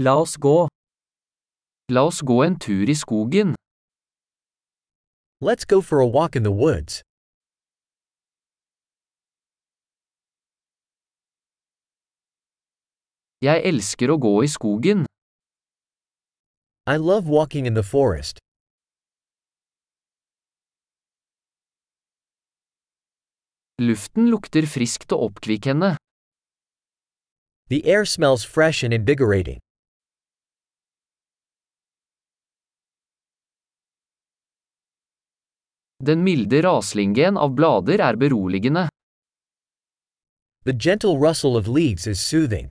La oss gå. La oss gå en tur i skogen. Let's go for a walk in the woods. Jeg elsker å gå i skogen. I love walking in the forest. Luften lukter friskt og oppkvikkende. The air smells fresh and invigorating. Den milde raslingen av blader er beroligende. The gentle rustle of leaves is soothing.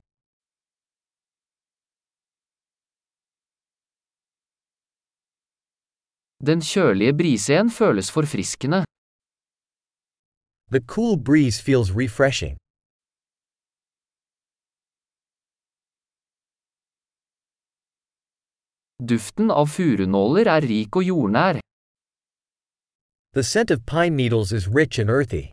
Den kjølige brisen føles forfriskende. The cool breeze feels refreshing. Duften av furunåler er rik og jordnær. The scent of pine needles is rich and earthy.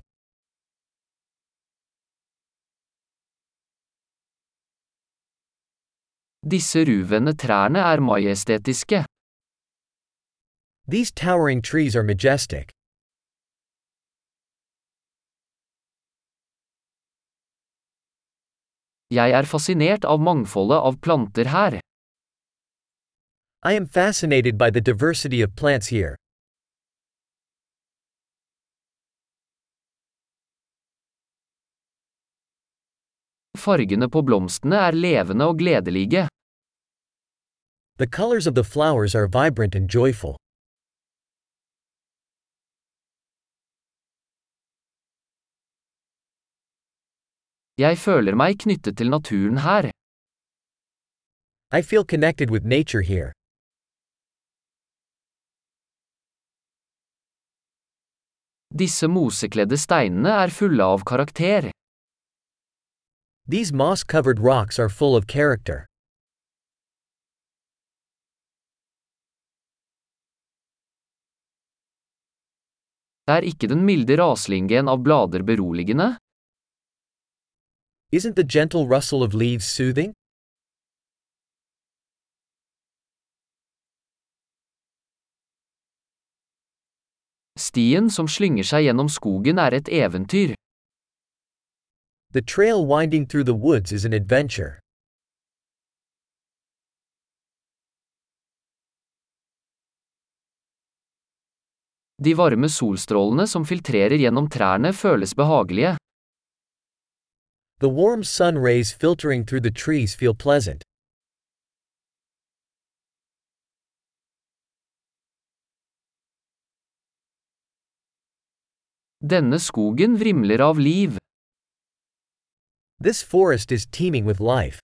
Disse ruvende trærne er majestetiske. These towering trees are majestic. Jeg er fascinert av mangfoldet av planter her. I am fascinated by the diversity of plants here. Fargene på blomstene er levende og gledelige. The colors of the flowers are vibrant and joyful. Jeg føler meg knyttet til naturen her. I feel connected with nature here. Disse mosekledde steinene er fulle av karakter. These moss covered rocks are full of character. Er ikke den milde raslingen av blader beroligende? Isn't the gentle rustle of leaves soothing? Stien som slynger seg gjennom skogen er et eventyr. The trail winding through the woods is an adventure. De varme solstrålene som filtrerer gjennom trærne føles behagelige. The warm sun rays filtering through the trees feel pleasant. Denne skogen vrimler av liv. This forest is teeming with life.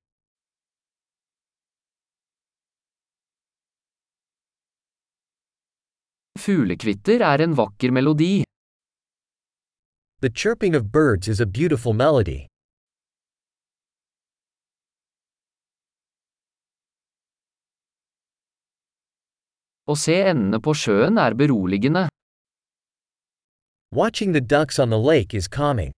Fuglekvitter er en vakker melodi. The chirping of birds is a beautiful melody. Å se endene på sjøen er beroligende. Watching the ducks on the lake is calming.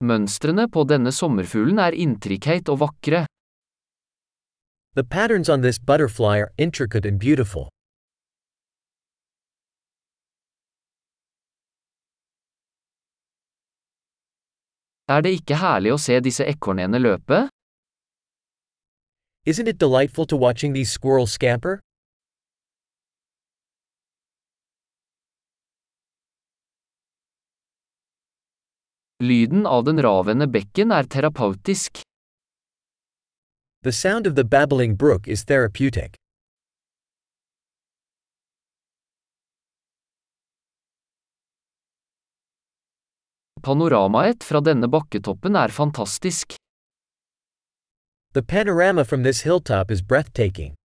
Mønstrene på denne sommerfuglen er intrikate og vakre. The patterns on this butterfly are intricate and beautiful. Er det ikke herlig å se disse ekornene løpe? Isn't it delightful to watching these squirrels scamper? Lyden av den ravende bekken er terapeutisk. The sound of the babbling brook is therapeutic. Panoramaet fra denne bakketoppen er fantastisk. The panorama from this hilltop is breathtaking.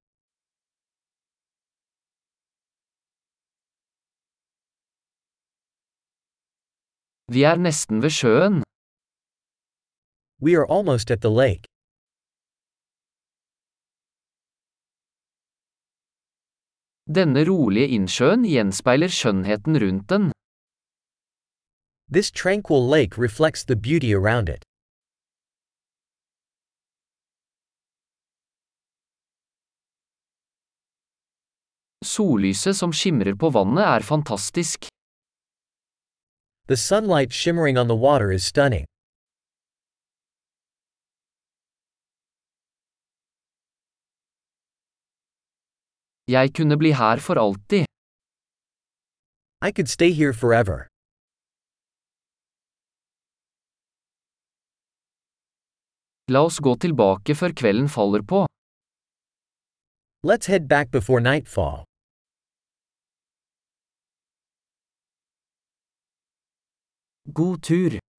Vi er nesten ved sjøen. We are almost at the lake. Denne rolige innsjøen gjenspeiler skjønnheten rundt den. This tranquil lake reflects the beauty around it. Sollyset som skimrer på vannet er fantastisk. The sunlight shimmering on the water is stunning. Jeg kunne bli her for alltid. I could stay here forever. La oss gå tilbake før kvelden faller på. Let's head back before nightfall. God tur!